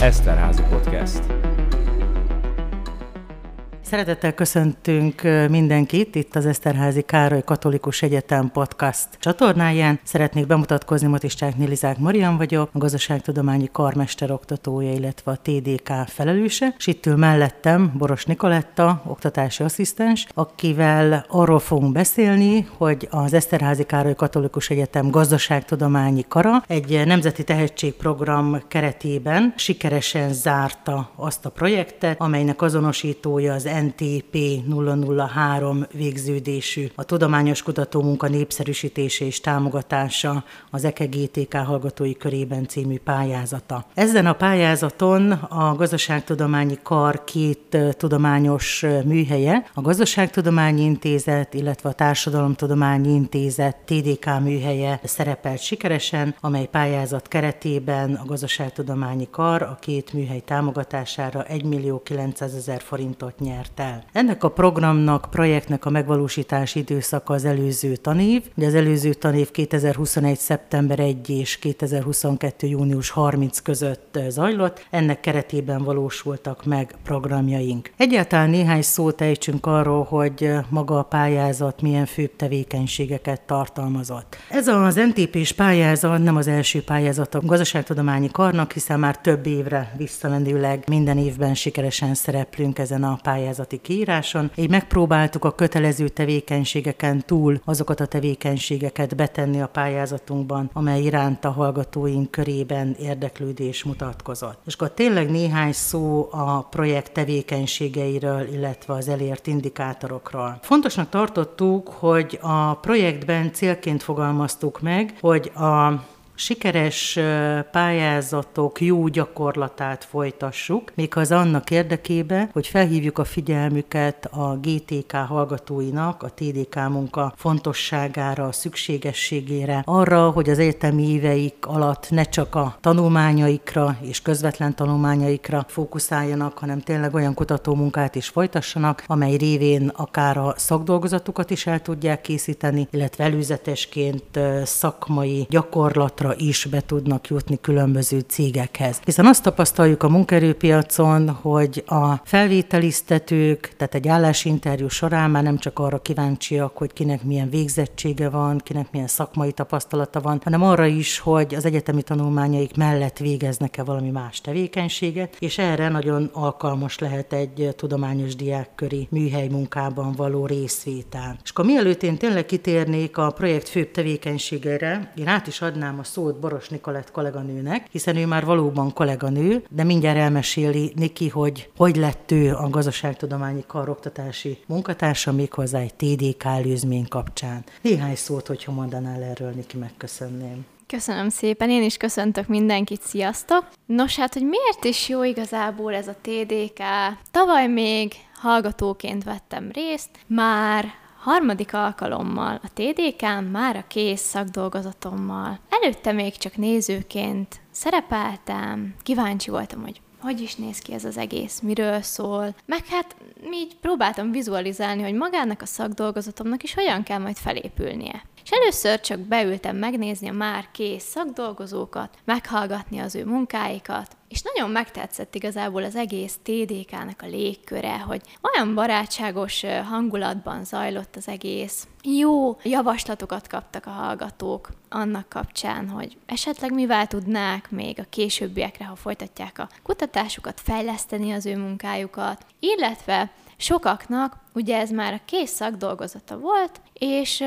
Eszterházi Podcast. Szeretettel köszöntünk mindenkit itt az Eszterházi Károly Katolikus Egyetem podcast csatornáján. Szeretnék bemutatkozni, Motisták Nélizák Marian vagyok, a gazdaságtudományi karmester oktatója, illetve a TDK felelőse, és itt ül mellettem Boros Nikoletta, oktatási asszisztens, akivel arról fogunk beszélni, hogy az Eszterházi Károly Katolikus Egyetem gazdaságtudományi kara egy nemzeti tehetségprogram keretében sikeresen zárta azt a projektet, amelynek azonosítója az NTP 003 végződésű, a tudományos kutatómunka népszerűsítése és támogatása az EKGTK hallgatói körében című pályázata. Ezen a pályázaton a Gazdaságtudományi Kar két tudományos műhelye, a Gazdaságtudományi Intézet, illetve a Társadalomtudományi Intézet TDK műhelye szerepelt sikeresen, amely pályázat keretében a Gazdaságtudományi Kar a két műhely támogatására 1 millió 900 ezer forintot nyert nyert el. Ennek a programnak, projektnek a megvalósítási időszaka az előző tanév. Ugye az előző tanév 2021. szeptember 1 és 2022. június 30 között zajlott. Ennek keretében valósultak meg programjaink. Egyáltalán néhány szót ejtsünk arról, hogy maga a pályázat milyen főbb tevékenységeket tartalmazott. Ez az NTP-s pályázat nem az első pályázat a gazdaságtudományi karnak, hiszen már több évre visszamenőleg minden évben sikeresen szereplünk ezen a pályázaton pályázati kiíráson, így megpróbáltuk a kötelező tevékenységeken túl azokat a tevékenységeket betenni a pályázatunkban, amely iránt a hallgatóink körében érdeklődés mutatkozott. És akkor tényleg néhány szó a projekt tevékenységeiről, illetve az elért indikátorokról. Fontosnak tartottuk, hogy a projektben célként fogalmaztuk meg, hogy a sikeres pályázatok jó gyakorlatát folytassuk, az annak érdekében, hogy felhívjuk a figyelmüket a GTK hallgatóinak, a TDK munka fontosságára, a szükségességére, arra, hogy az egyetemi éveik alatt ne csak a tanulmányaikra és közvetlen tanulmányaikra fókuszáljanak, hanem tényleg olyan kutatómunkát is folytassanak, amely révén akár a szakdolgozatukat is el tudják készíteni, illetve előzetesként szakmai gyakorlatra piacra is be tudnak jutni különböző cégekhez. Hiszen azt tapasztaljuk a munkerőpiacon, hogy a felvételiztetők, tehát egy állásinterjú során már nem csak arra kíváncsiak, hogy kinek milyen végzettsége van, kinek milyen szakmai tapasztalata van, hanem arra is, hogy az egyetemi tanulmányaik mellett végeznek-e valami más tevékenységet, és erre nagyon alkalmas lehet egy tudományos diákköri műhely munkában való részvétel. És akkor mielőtt én tényleg kitérnék a projekt főbb tevékenységére, én át is adnám a szót Boros Nikolett kolléganőnek, hiszen ő már valóban kolléganő, de mindjárt elmeséli Niki, hogy hogy lett ő a gazdaságtudományi karoktatási munkatársa, méghozzá egy TDK előzmény kapcsán. Néhány szót, hogyha mondanál erről, Niki, megköszönném. Köszönöm szépen, én is köszöntök mindenkit, sziasztok! Nos, hát, hogy miért is jó igazából ez a TDK? Tavaly még hallgatóként vettem részt, már harmadik alkalommal a TDK-n már a kész szakdolgozatommal. Előtte még csak nézőként szerepeltem, kíváncsi voltam, hogy hogy is néz ki ez az egész, miről szól, meg hát így próbáltam vizualizálni, hogy magának a szakdolgozatomnak is hogyan kell majd felépülnie. És először csak beültem megnézni a már kész szakdolgozókat, meghallgatni az ő munkáikat, és nagyon megtetszett igazából az egész TDK-nak a légköre, hogy olyan barátságos hangulatban zajlott az egész. Jó javaslatokat kaptak a hallgatók annak kapcsán, hogy esetleg mivel tudnák még a későbbiekre, ha folytatják a kutatásukat, fejleszteni az ő munkájukat, illetve sokaknak ugye ez már a kész szakdolgozata volt, és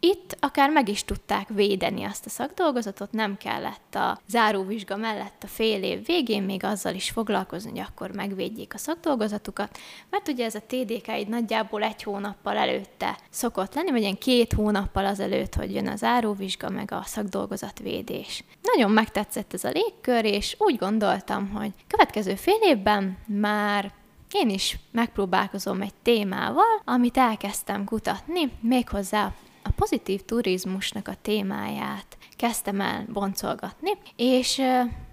itt akár meg is tudták védeni azt a szakdolgozatot, nem kellett a záróvizsga mellett a fél év végén még azzal is foglalkozni, hogy akkor megvédjék a szakdolgozatukat, mert ugye ez a TDK egy nagyjából egy hónappal előtte szokott lenni, vagy ilyen két hónappal azelőtt, hogy jön a záróvizsga, meg a szakdolgozatvédés. Nagyon megtetszett ez a légkör, és úgy gondoltam, hogy következő fél évben már én is megpróbálkozom egy témával, amit elkezdtem kutatni, méghozzá a pozitív turizmusnak a témáját kezdtem el boncolgatni, és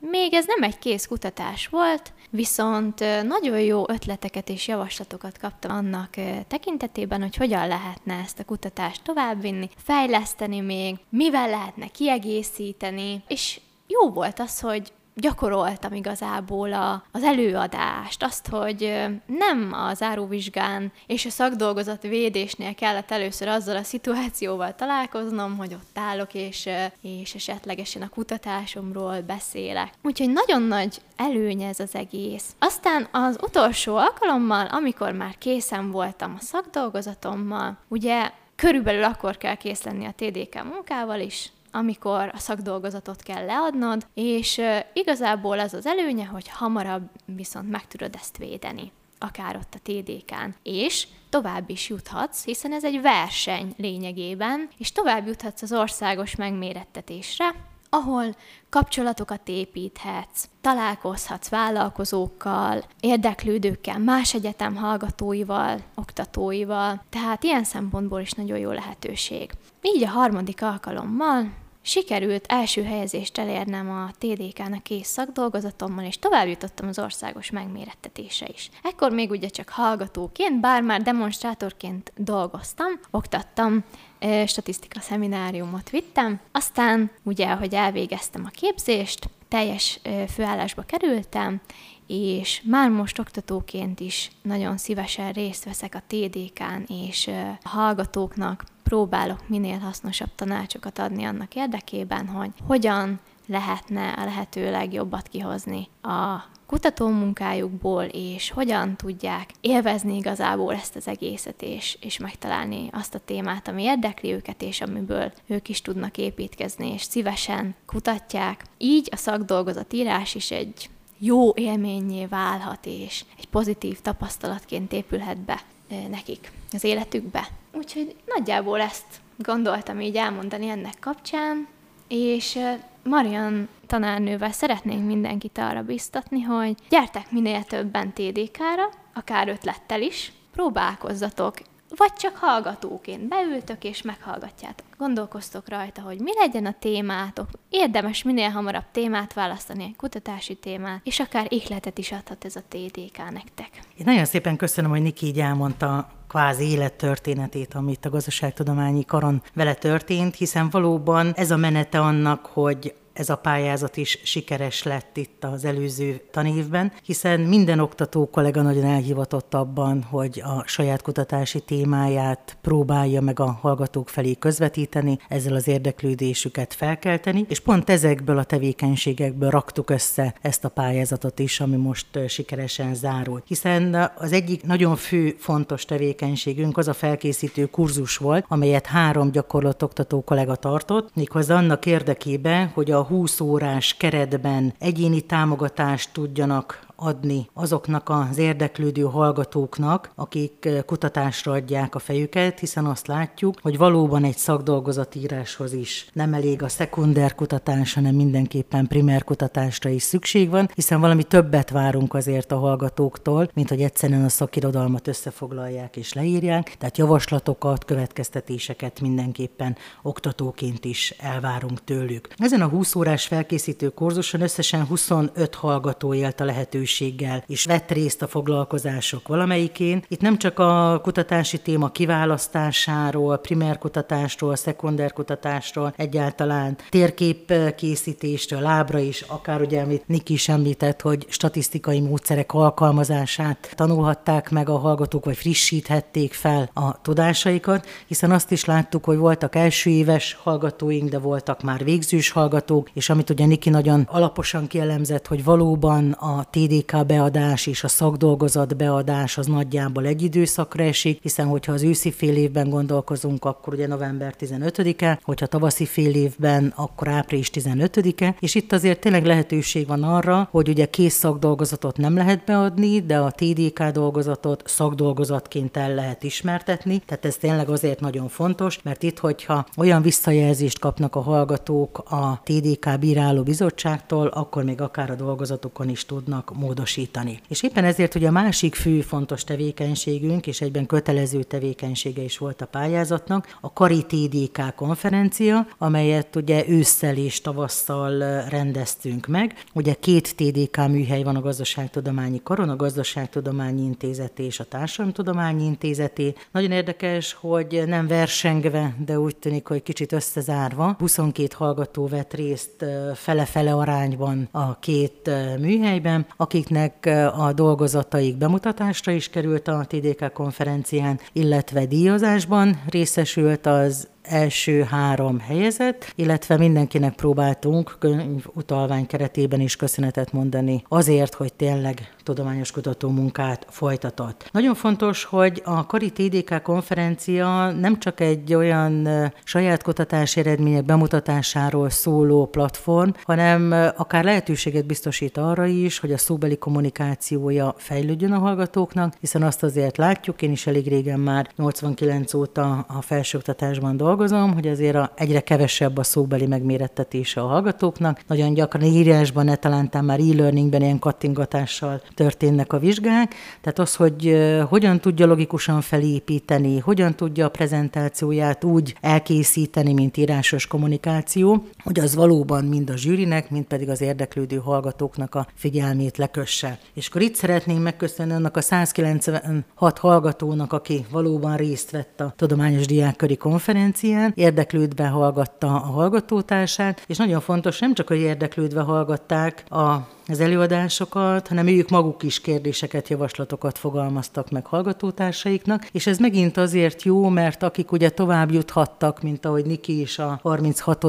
még ez nem egy kész kutatás volt, viszont nagyon jó ötleteket és javaslatokat kaptam annak tekintetében, hogy hogyan lehetne ezt a kutatást továbbvinni, fejleszteni még, mivel lehetne kiegészíteni, és jó volt az, hogy gyakoroltam igazából a, az előadást, azt, hogy nem az áróvizsgán és a szakdolgozat védésnél kellett először azzal a szituációval találkoznom, hogy ott állok, és, és esetlegesen a kutatásomról beszélek. Úgyhogy nagyon nagy előnye ez az egész. Aztán az utolsó alkalommal, amikor már készen voltam a szakdolgozatommal, ugye körülbelül akkor kell kész lenni a TDK munkával is, amikor a szakdolgozatot kell leadnod, és igazából az az előnye, hogy hamarabb viszont meg tudod ezt védeni akár ott a TDK-n. És tovább is juthatsz, hiszen ez egy verseny lényegében, és tovább juthatsz az országos megmérettetésre, ahol kapcsolatokat építhetsz, találkozhatsz vállalkozókkal, érdeklődőkkel, más egyetem hallgatóival, oktatóival, tehát ilyen szempontból is nagyon jó lehetőség. Így a harmadik alkalommal Sikerült első helyezést elérnem a TDK-nak kész szakdolgozatommal, és tovább jutottam az országos megmérettetése is. Ekkor még ugye csak hallgatóként, bár már demonstrátorként dolgoztam, oktattam, statisztika szemináriumot vittem, aztán ugye, ahogy elvégeztem a képzést, teljes főállásba kerültem, és már most oktatóként is nagyon szívesen részt veszek a TDK-n, és a hallgatóknak próbálok minél hasznosabb tanácsokat adni annak érdekében, hogy hogyan lehetne a lehető legjobbat kihozni a kutatómunkájukból, és hogyan tudják élvezni igazából ezt az egészet, és, és megtalálni azt a témát, ami érdekli őket, és amiből ők is tudnak építkezni, és szívesen kutatják. Így a szakdolgozatírás is egy jó élményé válhat, és egy pozitív tapasztalatként épülhet be nekik az életükbe. Úgyhogy nagyjából ezt gondoltam így elmondani ennek kapcsán, és Marian tanárnővel szeretnénk mindenkit arra biztatni, hogy gyertek minél többen TDK-ra, akár ötlettel is, próbálkozzatok, vagy csak hallgatóként beültök és meghallgatjátok. Gondolkoztok rajta, hogy mi legyen a témátok. Érdemes minél hamarabb témát választani, egy kutatási témát, és akár ihletet is adhat ez a TDK nektek. Én nagyon szépen köszönöm, hogy Niki így elmondta kvázi élettörténetét, amit a gazdaságtudományi karon vele történt, hiszen valóban ez a menete annak, hogy ez a pályázat is sikeres lett itt az előző tanévben, hiszen minden oktató kollega nagyon elhivatott abban, hogy a saját kutatási témáját próbálja meg a hallgatók felé közvetíteni, ezzel az érdeklődésüket felkelteni, és pont ezekből a tevékenységekből raktuk össze ezt a pályázatot is, ami most sikeresen zárult. Hiszen az egyik nagyon fő fontos tevékenységünk az a felkészítő kurzus volt, amelyet három gyakorlatoktató kollega tartott, méghozzá annak érdekében, hogy a 20 órás keretben egyéni támogatást tudjanak adni azoknak az érdeklődő hallgatóknak, akik kutatásra adják a fejüket, hiszen azt látjuk, hogy valóban egy szakdolgozatíráshoz is nem elég a szekunder kutatás, hanem mindenképpen primer kutatásra is szükség van, hiszen valami többet várunk azért a hallgatóktól, mint hogy egyszerűen a szakirodalmat összefoglalják és leírják, tehát javaslatokat, következtetéseket mindenképpen oktatóként is elvárunk tőlük. Ezen a 20 órás felkészítő kurzuson összesen 25 hallgató élt a lehetőség lehetőséggel is vett részt a foglalkozások valamelyikén. Itt nem csak a kutatási téma kiválasztásáról, primérkutatásról, szekundárkutatásról, egyáltalán térképkészítéstől, lábra is, akár ugye, amit Niki is említett, hogy statisztikai módszerek alkalmazását tanulhatták meg a hallgatók, vagy frissíthették fel a tudásaikat, hiszen azt is láttuk, hogy voltak első éves hallgatóink, de voltak már végzős hallgatók, és amit ugye Niki nagyon alaposan kielemzett, hogy valóban a TD SZDK beadás és a szakdolgozat beadás az nagyjából egy időszakra esik, hiszen hogyha az őszi fél évben gondolkozunk, akkor ugye november 15-e, hogyha tavaszi fél évben, akkor április 15-e, és itt azért tényleg lehetőség van arra, hogy ugye kész szakdolgozatot nem lehet beadni, de a TDK dolgozatot szakdolgozatként el lehet ismertetni, tehát ez tényleg azért nagyon fontos, mert itt, hogyha olyan visszajelzést kapnak a hallgatók a TDK bíráló bizottságtól, akkor még akár a dolgozatokon is tudnak módosítani. És éppen ezért ugye a másik fő fontos tevékenységünk, és egyben kötelező tevékenysége is volt a pályázatnak, a Kari TDK konferencia, amelyet ugye ősszel és tavasszal rendeztünk meg. Ugye két TDK műhely van a Gazdaságtudományi Karon, a Gazdaságtudományi Intézeté és a Társadalomtudományi Intézeté. Nagyon érdekes, hogy nem versengve, de úgy tűnik, hogy kicsit összezárva. 22 hallgató vett részt fele-fele arányban a két műhelyben, akiknek a dolgozataik bemutatásra is került a TDK konferencián, illetve díjazásban részesült az első három helyezett, illetve mindenkinek próbáltunk könyvutalvány keretében is köszönetet mondani azért, hogy tényleg tudományos kutató munkát folytatott. Nagyon fontos, hogy a Kari TDK konferencia nem csak egy olyan saját kutatási eredmények bemutatásáról szóló platform, hanem akár lehetőséget biztosít arra is, hogy a szóbeli kommunikációja fejlődjön a hallgatóknak, hiszen azt azért látjuk, én is elég régen már 89 óta a felsőoktatásban dolgozom, hogy azért a, egyre kevesebb a szóbeli megmérettetése a hallgatóknak. Nagyon gyakran írásban, ne talán már e-learningben ilyen kattingatással történnek a vizsgák, tehát az, hogy hogyan tudja logikusan felépíteni, hogyan tudja a prezentációját úgy elkészíteni, mint írásos kommunikáció, hogy az valóban mind a zsűrinek, mind pedig az érdeklődő hallgatóknak a figyelmét lekösse. És akkor itt szeretném megköszönni annak a 196 hallgatónak, aki valóban részt vett a Tudományos Diákköri konferencián, érdeklődve hallgatta a hallgatótársát, és nagyon fontos, nem csak, hogy érdeklődve hallgatták a az előadásokat, hanem ők maguk is kérdéseket, javaslatokat fogalmaztak meg hallgatótársaiknak, és ez megint azért jó, mert akik ugye tovább juthattak, mint ahogy Niki is a 36.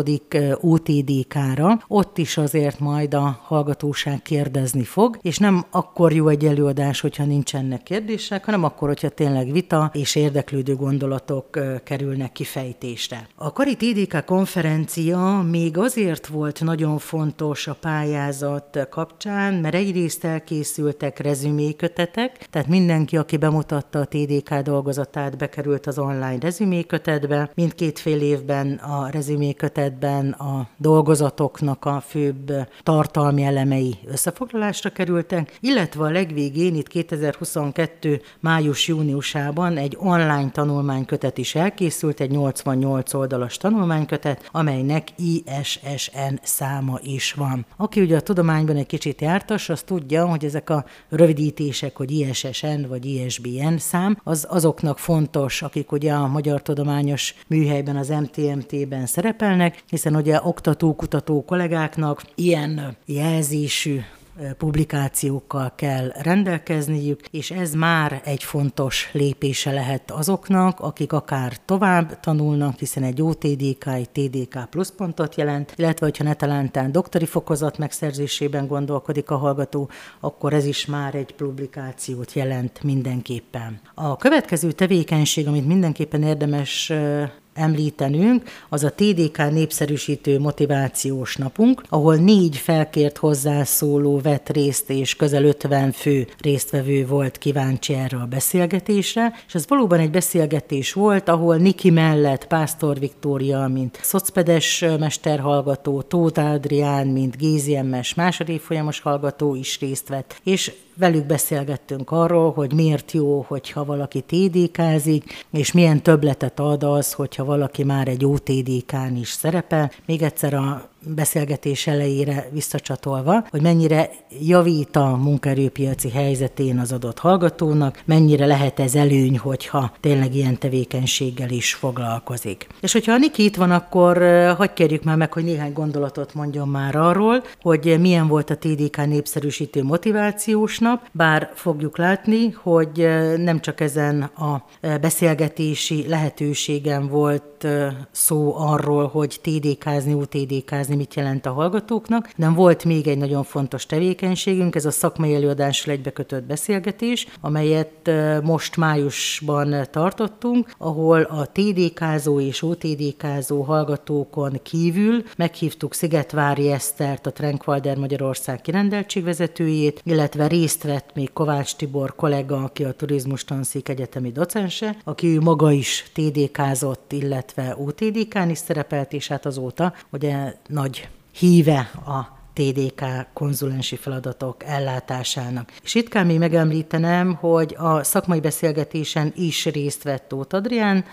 OTDK-ra, ott is azért majd a hallgatóság kérdezni fog, és nem akkor jó egy előadás, hogyha nincsenek kérdések, hanem akkor, hogyha tényleg vita és érdeklődő gondolatok kerülnek kifejtésre. A Kari TDK konferencia még azért volt nagyon fontos a pályázat kapcsolatban, kapcsán, mert egyrészt elkészültek rezümékötetek, tehát mindenki, aki bemutatta a TDK dolgozatát, bekerült az online rezümékötetbe. Mindkét fél évben a rezümékötetben a dolgozatoknak a főbb tartalmi elemei összefoglalásra kerültek, illetve a legvégén itt 2022. május-júniusában egy online tanulmánykötet is elkészült, egy 88 oldalas tanulmánykötet, amelynek ISSN száma is van. Aki ugye a tudományban egy kicsit jártas, az tudja, hogy ezek a rövidítések, hogy ISSN vagy ISBN szám, az azoknak fontos, akik ugye a Magyar Tudományos Műhelyben, az MTMT-ben szerepelnek, hiszen ugye oktató, kutató kollégáknak ilyen jelzésű publikációkkal kell rendelkezniük, és ez már egy fontos lépése lehet azoknak, akik akár tovább tanulnak, hiszen egy OTDK, egy TDK pluszpontot jelent, illetve hogyha netalántán doktori fokozat megszerzésében gondolkodik a hallgató, akkor ez is már egy publikációt jelent mindenképpen. A következő tevékenység, amit mindenképpen érdemes említenünk, az a TDK népszerűsítő motivációs napunk, ahol négy felkért hozzászóló vett részt, és közel 50 fő résztvevő volt kíváncsi erre a beszélgetésre, és ez valóban egy beszélgetés volt, ahol Niki mellett Pásztor Viktória, mint szocpedes mesterhallgató, Tóth Adrián, mint GZMS második folyamos hallgató is részt vett, és velük beszélgettünk arról, hogy miért jó, hogyha valaki TDK-zik, és milyen töbletet ad az, hogyha valaki már egy OTDK-n is szerepel. Még egyszer a beszélgetés elejére visszacsatolva, hogy mennyire javít a munkaerőpiaci helyzetén az adott hallgatónak, mennyire lehet ez előny, hogyha tényleg ilyen tevékenységgel is foglalkozik. És hogyha a Niki itt van, akkor hagyj kérjük már meg, hogy néhány gondolatot mondjon már arról, hogy milyen volt a TDK népszerűsítő motivációs nap, bár fogjuk látni, hogy nem csak ezen a beszélgetési lehetőségen volt szó arról, hogy TDK-zni, UTDK-zni, megmagyarázni, mit jelent a hallgatóknak. Nem volt még egy nagyon fontos tevékenységünk, ez a szakmai előadással egybekötött beszélgetés, amelyet most májusban tartottunk, ahol a TDK-zó és OTDK-zó hallgatókon kívül meghívtuk Szigetvári Esztert, a Trenkwalder Magyarország kirendeltségvezetőjét, illetve részt vett még Kovács Tibor kollega, aki a Turizmus Tanszék egyetemi docense, aki ő maga is TDK-zott, illetve OTDK-n is szerepelt, és hát azóta ugye nagy híve a TDK konzulensi feladatok ellátásának. És itt kell még megemlítenem, hogy a szakmai beszélgetésen is részt vett Tóth Adrián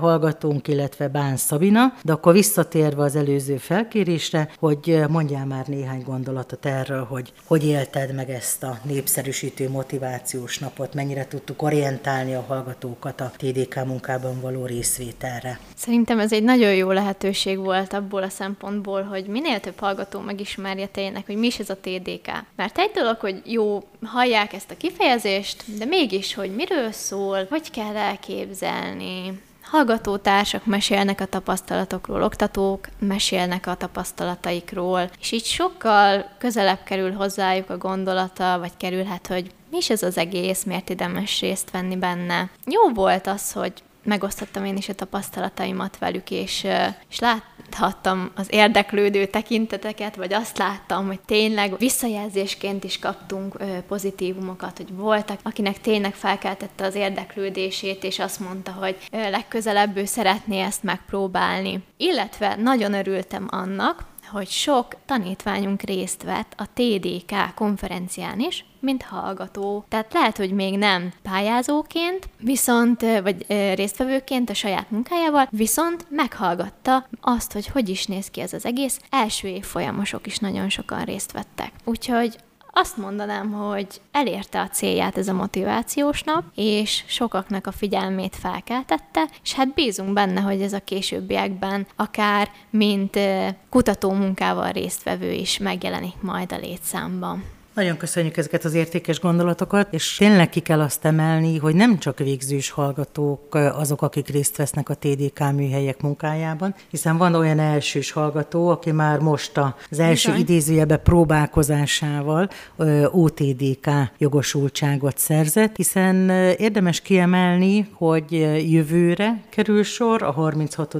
hallgatónk, illetve Bán Szabina, de akkor visszatérve az előző felkérésre, hogy mondjál már néhány gondolatot erről, hogy hogy élted meg ezt a népszerűsítő motivációs napot, mennyire tudtuk orientálni a hallgatókat a TDK munkában való részvételre. Szerintem ez egy nagyon jó lehetőség volt abból a szempontból, hogy minél több hallgató megismerje tényleg, hogy mi is ez a TDK. Mert egy dolog, hogy jó, hallják ezt a kifejezést, de mégis, hogy miről szól, hogy kell elképzelni, hallgatótársak mesélnek a tapasztalatokról, oktatók mesélnek a tapasztalataikról, és így sokkal közelebb kerül hozzájuk a gondolata, vagy kerülhet, hogy mi is ez az egész, miért érdemes részt venni benne. Jó volt az, hogy megosztottam én is a tapasztalataimat velük, és, és láthattam az érdeklődő tekinteteket, vagy azt láttam, hogy tényleg visszajelzésként is kaptunk pozitívumokat, hogy voltak, akinek tényleg felkeltette az érdeklődését, és azt mondta, hogy legközelebb ő szeretné ezt megpróbálni. Illetve nagyon örültem annak, hogy sok tanítványunk részt vett a TDK konferencián is, mint hallgató. Tehát lehet, hogy még nem pályázóként, viszont, vagy résztvevőként a saját munkájával, viszont meghallgatta azt, hogy hogy is néz ki ez az egész. Első év folyamosok is nagyon sokan részt vettek. Úgyhogy azt mondanám, hogy elérte a célját ez a motivációs nap, és sokaknak a figyelmét felkeltette, és hát bízunk benne, hogy ez a későbbiekben akár mint kutató munkával résztvevő is megjelenik majd a létszámban. Nagyon köszönjük ezeket az értékes gondolatokat, és tényleg ki kell azt emelni, hogy nem csak végzős hallgatók azok, akik részt vesznek a TDK műhelyek munkájában, hiszen van olyan elsős hallgató, aki már most az első Bizony. idézőjebe próbálkozásával OTDK jogosultságot szerzett, hiszen érdemes kiemelni, hogy jövőre kerül sor a 36.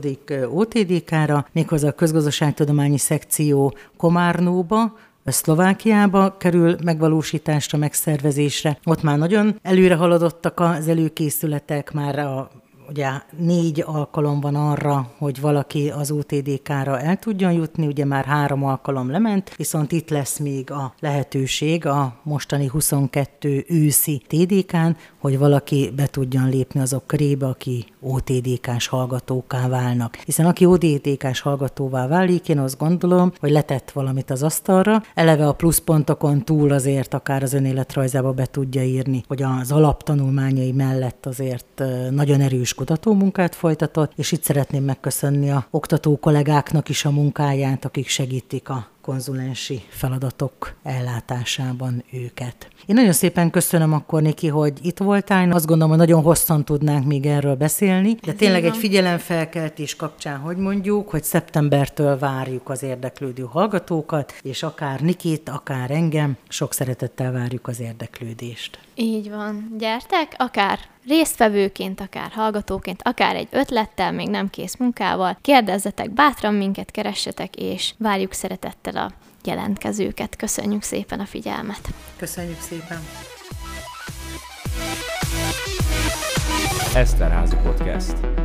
OTDK-ra, méghozzá a közgazdaságtudományi szekció Komárnóba, Szlovákiába kerül megvalósításra, megszervezésre. Ott már nagyon előre haladottak az előkészületek, már a ugye négy alkalom van arra, hogy valaki az OTDK-ra el tudjon jutni, ugye már három alkalom lement, viszont itt lesz még a lehetőség a mostani 22 őszi TDK-n, hogy valaki be tudjon lépni azok körébe, aki OTDK-s hallgatóká válnak. Hiszen aki OTDK-s hallgatóvá válik, én azt gondolom, hogy letett valamit az asztalra, eleve a pluszpontokon túl azért akár az önéletrajzába be tudja írni, hogy az alaptanulmányai mellett azért nagyon erős kutatómunkát folytatott, és itt szeretném megköszönni a oktató kollégáknak is a munkáját, akik segítik a konzulensi feladatok ellátásában őket. Én nagyon szépen köszönöm akkor, Niki, hogy itt voltál. Azt gondolom, hogy nagyon hosszan tudnánk még erről beszélni, de tényleg egy figyelemfelkeltés kapcsán, hogy mondjuk, hogy szeptembertől várjuk az érdeklődő hallgatókat, és akár Nikit, akár engem, sok szeretettel várjuk az érdeklődést. Így van. Gyertek, akár résztvevőként, akár hallgatóként, akár egy ötlettel, még nem kész munkával, kérdezzetek bátran minket, keressetek, és várjuk szeretettel a jelentkezőket. Köszönjük szépen a figyelmet! Köszönjük szépen! Eszterházi Podcast.